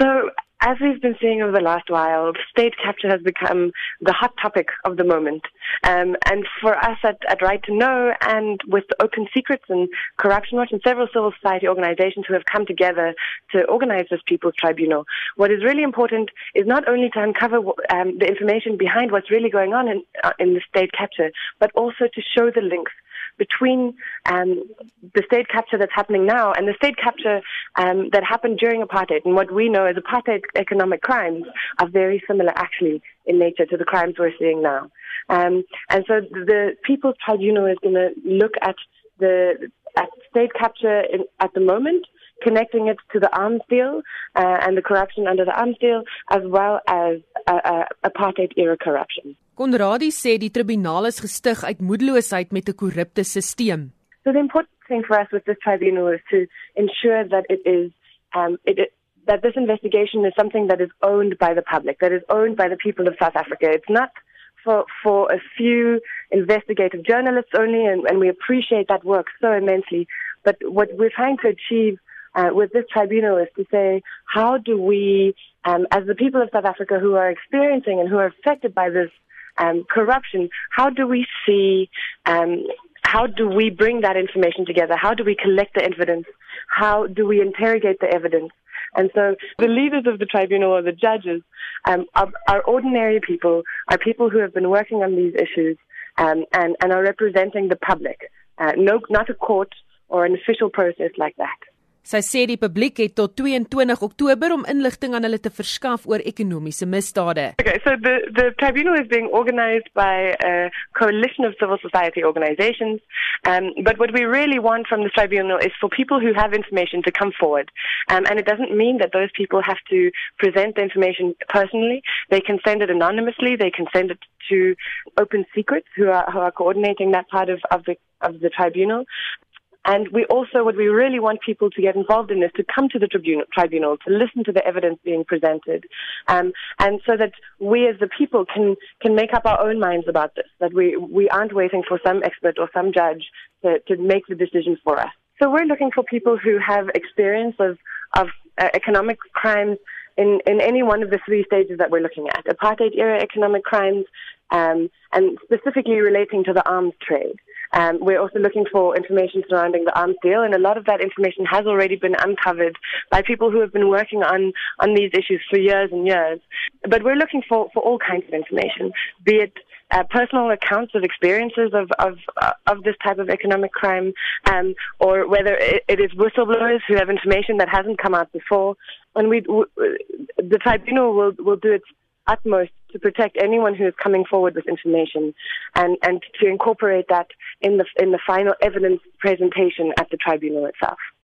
So, as we've been seeing over the last while, state capture has become the hot topic of the moment. Um, and for us at, at Right to Know and with Open Secrets and Corruption Watch and several civil society organizations who have come together to organize this People's Tribunal, what is really important is not only to uncover um, the information behind what's really going on in, uh, in the state capture, but also to show the links between um, the state capture that's happening now and the state capture um, that happened during apartheid and what we know as apartheid economic crimes are very similar actually in nature to the crimes we're seeing now. Um, and so the People's Tribunal is going to look at the at state capture in, at the moment connecting it to the arms deal uh, and the corruption under the arms deal, as well as uh, uh, apartheid era corruption. Konradi sê die tribunaal is gestig uit moedeloosheid met 'n korrupte stelsel. So the important thing for us with this tribunal is to ensure that it is um, it, it, that this investigation is something that is owned by the public, that is owned by the people of South Africa. It's not for for a few investigative journalists only, and, and we appreciate that work so immensely. But what we're trying to achieve uh, with this tribunal is to say, how do we, um, as the people of South Africa who are experiencing and who are affected by this um, corruption, how do we see, um, how do we bring that information together? How do we collect the evidence? How do we interrogate the evidence? And so the leaders of the tribunal or the judges um, are, are ordinary people, are people who have been working on these issues um, and, and are representing the public, uh, no, not a court or an official process like that. Sy sê die publiek het tot 22 Oktober om inligting aan hulle te verskaf oor ekonomiese misdade. Okay, so the the tribunal is being organized by a coalition of civil society organizations. Um, but what we really want from the tribunal is for people who have information to come forward. Um, and it doesn't mean that those people have to present the information personally. They can send it anonymously. They can send it to Open Secrets, who are who are coordinating that part of, of the of the tribunal. And we also, what we really want people to get involved in is to come to the tribunal, tribunal to listen to the evidence being presented, um, and so that we as the people can, can make up our own minds about this, that we, we aren't waiting for some expert or some judge to, to make the decision for us. So we're looking for people who have experience of, of uh, economic crimes in, in any one of the three stages that we're looking at, apartheid era economic crimes, um, and specifically relating to the arms trade. Um, we're also looking for information surrounding the arms deal, and a lot of that information has already been uncovered by people who have been working on, on these issues for years and years. But we're looking for, for all kinds of information, be it uh, personal accounts of experiences of of, uh, of this type of economic crime, um, or whether it, it is whistleblowers who have information that hasn't come out before. And we, the tribunal will will do its utmost to protect anyone who is coming forward with information and, and to incorporate that in the, in the final evidence presentation at the tribunal itself.